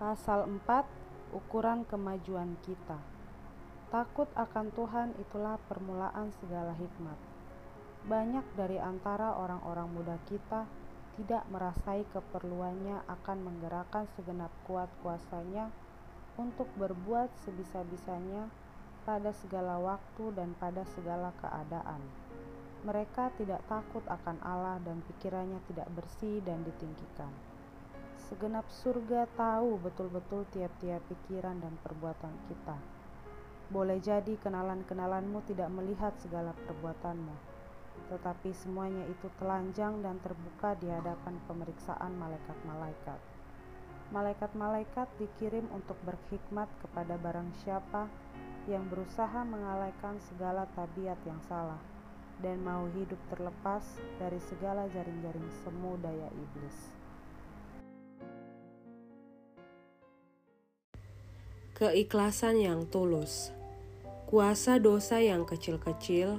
Pasal 4 Ukuran kemajuan kita Takut akan Tuhan itulah permulaan segala hikmat. Banyak dari antara orang-orang muda kita tidak merasai keperluannya akan menggerakkan segenap kuat kuasanya untuk berbuat sebisa-bisanya pada segala waktu dan pada segala keadaan. Mereka tidak takut akan Allah dan pikirannya tidak bersih dan ditinggikan. Segenap surga tahu betul-betul tiap-tiap pikiran dan perbuatan kita boleh jadi kenalan-kenalanmu tidak melihat segala perbuatanmu, tetapi semuanya itu telanjang dan terbuka di hadapan pemeriksaan malaikat-malaikat. Malaikat-malaikat dikirim untuk berhikmat kepada barang siapa yang berusaha mengalahkan segala tabiat yang salah dan mau hidup terlepas dari segala jaring-jaring semu daya iblis. Keikhlasan yang tulus kuasa dosa yang kecil-kecil,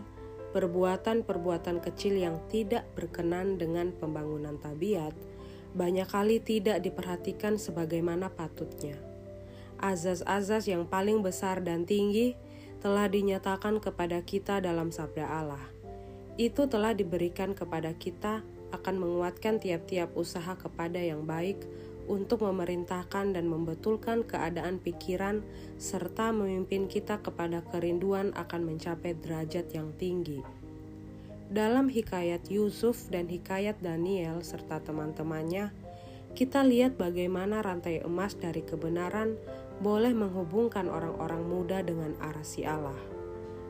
perbuatan-perbuatan kecil yang tidak berkenan dengan pembangunan tabiat, banyak kali tidak diperhatikan sebagaimana patutnya. Azaz-azaz yang paling besar dan tinggi telah dinyatakan kepada kita dalam sabda Allah. Itu telah diberikan kepada kita akan menguatkan tiap-tiap usaha kepada yang baik untuk memerintahkan dan membetulkan keadaan pikiran serta memimpin kita kepada kerinduan akan mencapai derajat yang tinggi. Dalam hikayat Yusuf dan hikayat Daniel serta teman-temannya, kita lihat bagaimana rantai emas dari kebenaran boleh menghubungkan orang-orang muda dengan arah si Allah.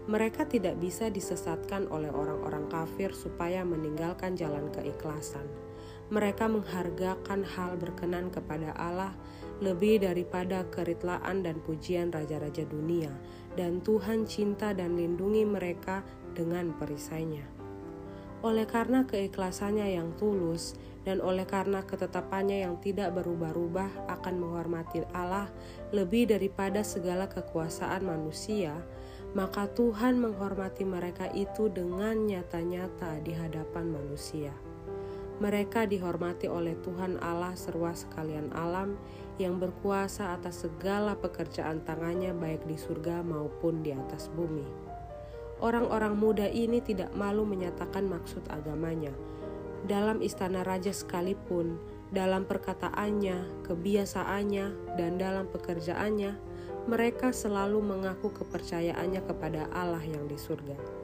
Mereka tidak bisa disesatkan oleh orang-orang kafir supaya meninggalkan jalan keikhlasan mereka menghargakan hal berkenan kepada Allah lebih daripada keritlaan dan pujian raja-raja dunia, dan Tuhan cinta dan lindungi mereka dengan perisainya. Oleh karena keikhlasannya yang tulus, dan oleh karena ketetapannya yang tidak berubah-ubah akan menghormati Allah lebih daripada segala kekuasaan manusia, maka Tuhan menghormati mereka itu dengan nyata-nyata di hadapan manusia. Mereka dihormati oleh Tuhan Allah serwa sekalian alam yang berkuasa atas segala pekerjaan tangannya baik di surga maupun di atas bumi. Orang-orang muda ini tidak malu menyatakan maksud agamanya. Dalam istana raja sekalipun, dalam perkataannya, kebiasaannya, dan dalam pekerjaannya, mereka selalu mengaku kepercayaannya kepada Allah yang di surga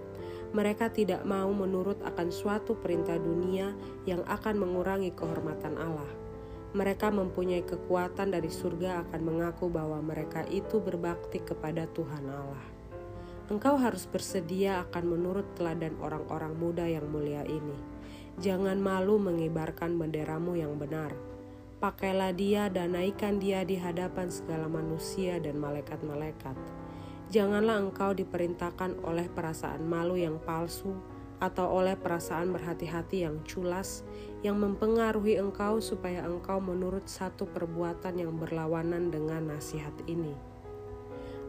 mereka tidak mau menurut akan suatu perintah dunia yang akan mengurangi kehormatan Allah. Mereka mempunyai kekuatan dari surga akan mengaku bahwa mereka itu berbakti kepada Tuhan Allah. Engkau harus bersedia akan menurut teladan orang-orang muda yang mulia ini. Jangan malu mengibarkan benderamu yang benar. Pakailah dia dan naikkan dia di hadapan segala manusia dan malaikat-malaikat Janganlah engkau diperintahkan oleh perasaan malu yang palsu atau oleh perasaan berhati-hati yang culas yang mempengaruhi engkau supaya engkau menurut satu perbuatan yang berlawanan dengan nasihat ini.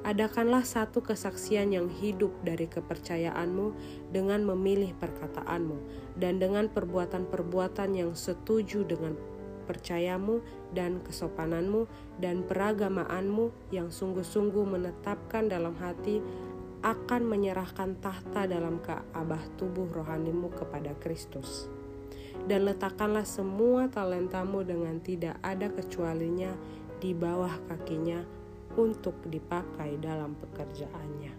Adakanlah satu kesaksian yang hidup dari kepercayaanmu dengan memilih perkataanmu dan dengan perbuatan-perbuatan yang setuju dengan percayamu dan kesopananmu dan peragamaanmu yang sungguh-sungguh menetapkan dalam hati akan menyerahkan tahta dalam keabah tubuh rohanimu kepada Kristus. Dan letakkanlah semua talentamu dengan tidak ada kecualinya di bawah kakinya untuk dipakai dalam pekerjaannya.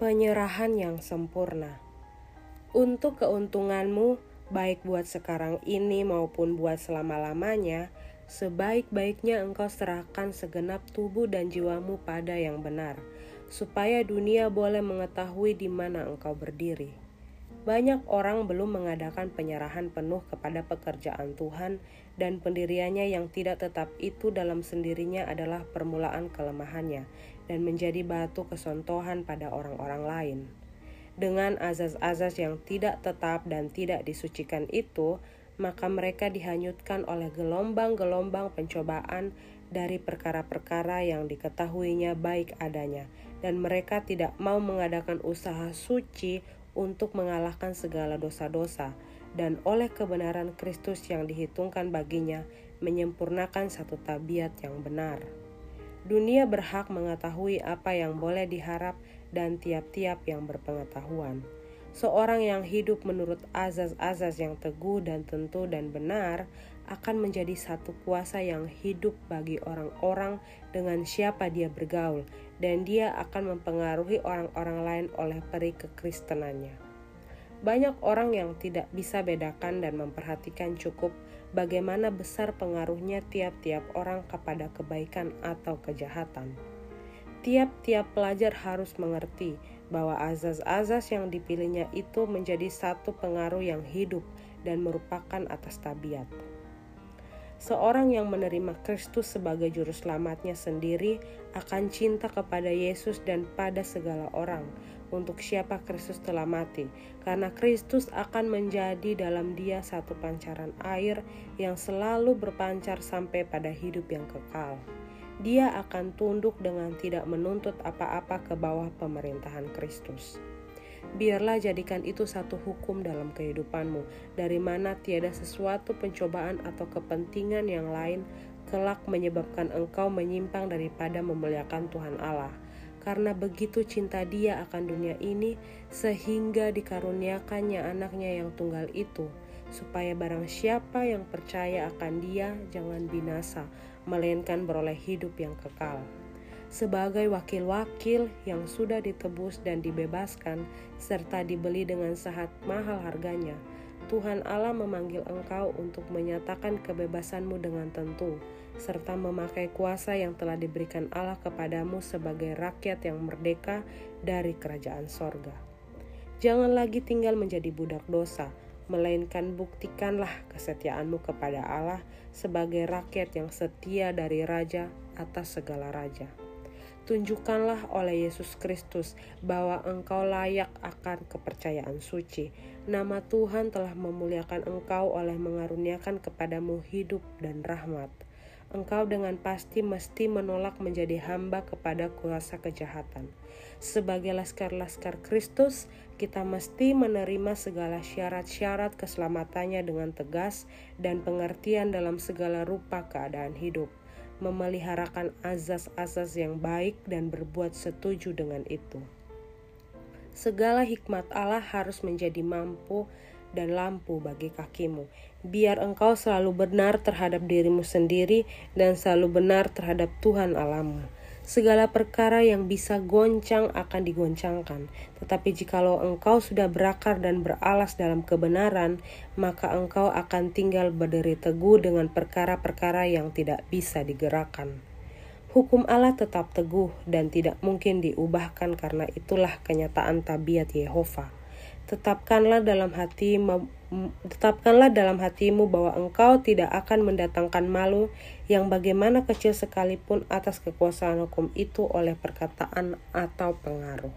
Penyerahan yang sempurna untuk keuntunganmu, baik buat sekarang ini maupun buat selama-lamanya, sebaik-baiknya engkau serahkan segenap tubuh dan jiwamu pada yang benar, supaya dunia boleh mengetahui di mana engkau berdiri. Banyak orang belum mengadakan penyerahan penuh kepada pekerjaan Tuhan, dan pendiriannya yang tidak tetap itu dalam sendirinya adalah permulaan kelemahannya dan menjadi batu kesontohan pada orang-orang lain dengan azaz-azaz yang tidak tetap dan tidak disucikan itu, maka mereka dihanyutkan oleh gelombang-gelombang pencobaan dari perkara-perkara yang diketahuinya baik adanya, dan mereka tidak mau mengadakan usaha suci untuk mengalahkan segala dosa-dosa, dan oleh kebenaran Kristus yang dihitungkan baginya, menyempurnakan satu tabiat yang benar. Dunia berhak mengetahui apa yang boleh diharap dan tiap-tiap yang berpengetahuan. Seorang yang hidup menurut azaz-azaz yang teguh dan tentu dan benar akan menjadi satu kuasa yang hidup bagi orang-orang dengan siapa dia bergaul, dan dia akan mempengaruhi orang-orang lain oleh peri kekristenannya. Banyak orang yang tidak bisa bedakan dan memperhatikan cukup bagaimana besar pengaruhnya tiap-tiap orang kepada kebaikan atau kejahatan. Tiap-tiap pelajar harus mengerti bahwa azaz-azaz yang dipilihnya itu menjadi satu pengaruh yang hidup dan merupakan atas tabiat. Seorang yang menerima Kristus sebagai juru selamatnya sendiri akan cinta kepada Yesus dan pada segala orang untuk siapa Kristus telah mati, karena Kristus akan menjadi dalam dia satu pancaran air yang selalu berpancar sampai pada hidup yang kekal dia akan tunduk dengan tidak menuntut apa-apa ke bawah pemerintahan Kristus. Biarlah jadikan itu satu hukum dalam kehidupanmu, dari mana tiada sesuatu pencobaan atau kepentingan yang lain kelak menyebabkan engkau menyimpang daripada memuliakan Tuhan Allah. Karena begitu cinta dia akan dunia ini, sehingga dikaruniakannya anaknya yang tunggal itu, supaya barang siapa yang percaya akan dia jangan binasa, melainkan beroleh hidup yang kekal. Sebagai wakil-wakil yang sudah ditebus dan dibebaskan, serta dibeli dengan sangat mahal harganya, Tuhan Allah memanggil engkau untuk menyatakan kebebasanmu dengan tentu, serta memakai kuasa yang telah diberikan Allah kepadamu sebagai rakyat yang merdeka dari kerajaan sorga. Jangan lagi tinggal menjadi budak dosa, melainkan buktikanlah kesetiaanmu kepada Allah sebagai rakyat yang setia dari raja atas segala raja. Tunjukkanlah oleh Yesus Kristus bahwa engkau layak akan kepercayaan suci. Nama Tuhan telah memuliakan engkau oleh mengaruniakan kepadamu hidup dan rahmat engkau dengan pasti mesti menolak menjadi hamba kepada kuasa kejahatan. Sebagai laskar-laskar Kristus, kita mesti menerima segala syarat-syarat keselamatannya dengan tegas dan pengertian dalam segala rupa keadaan hidup, memeliharakan azas-azas yang baik dan berbuat setuju dengan itu. Segala hikmat Allah harus menjadi mampu dan lampu bagi kakimu. Biar engkau selalu benar terhadap dirimu sendiri dan selalu benar terhadap Tuhan Allahmu. Segala perkara yang bisa goncang akan digoncangkan, tetapi jikalau engkau sudah berakar dan beralas dalam kebenaran, maka engkau akan tinggal berdiri teguh dengan perkara-perkara yang tidak bisa digerakkan. Hukum Allah tetap teguh dan tidak mungkin diubahkan karena itulah kenyataan tabiat Yehova tetapkanlah dalam hati tetapkanlah dalam hatimu bahwa engkau tidak akan mendatangkan malu yang bagaimana kecil sekalipun atas kekuasaan hukum itu oleh perkataan atau pengaruh.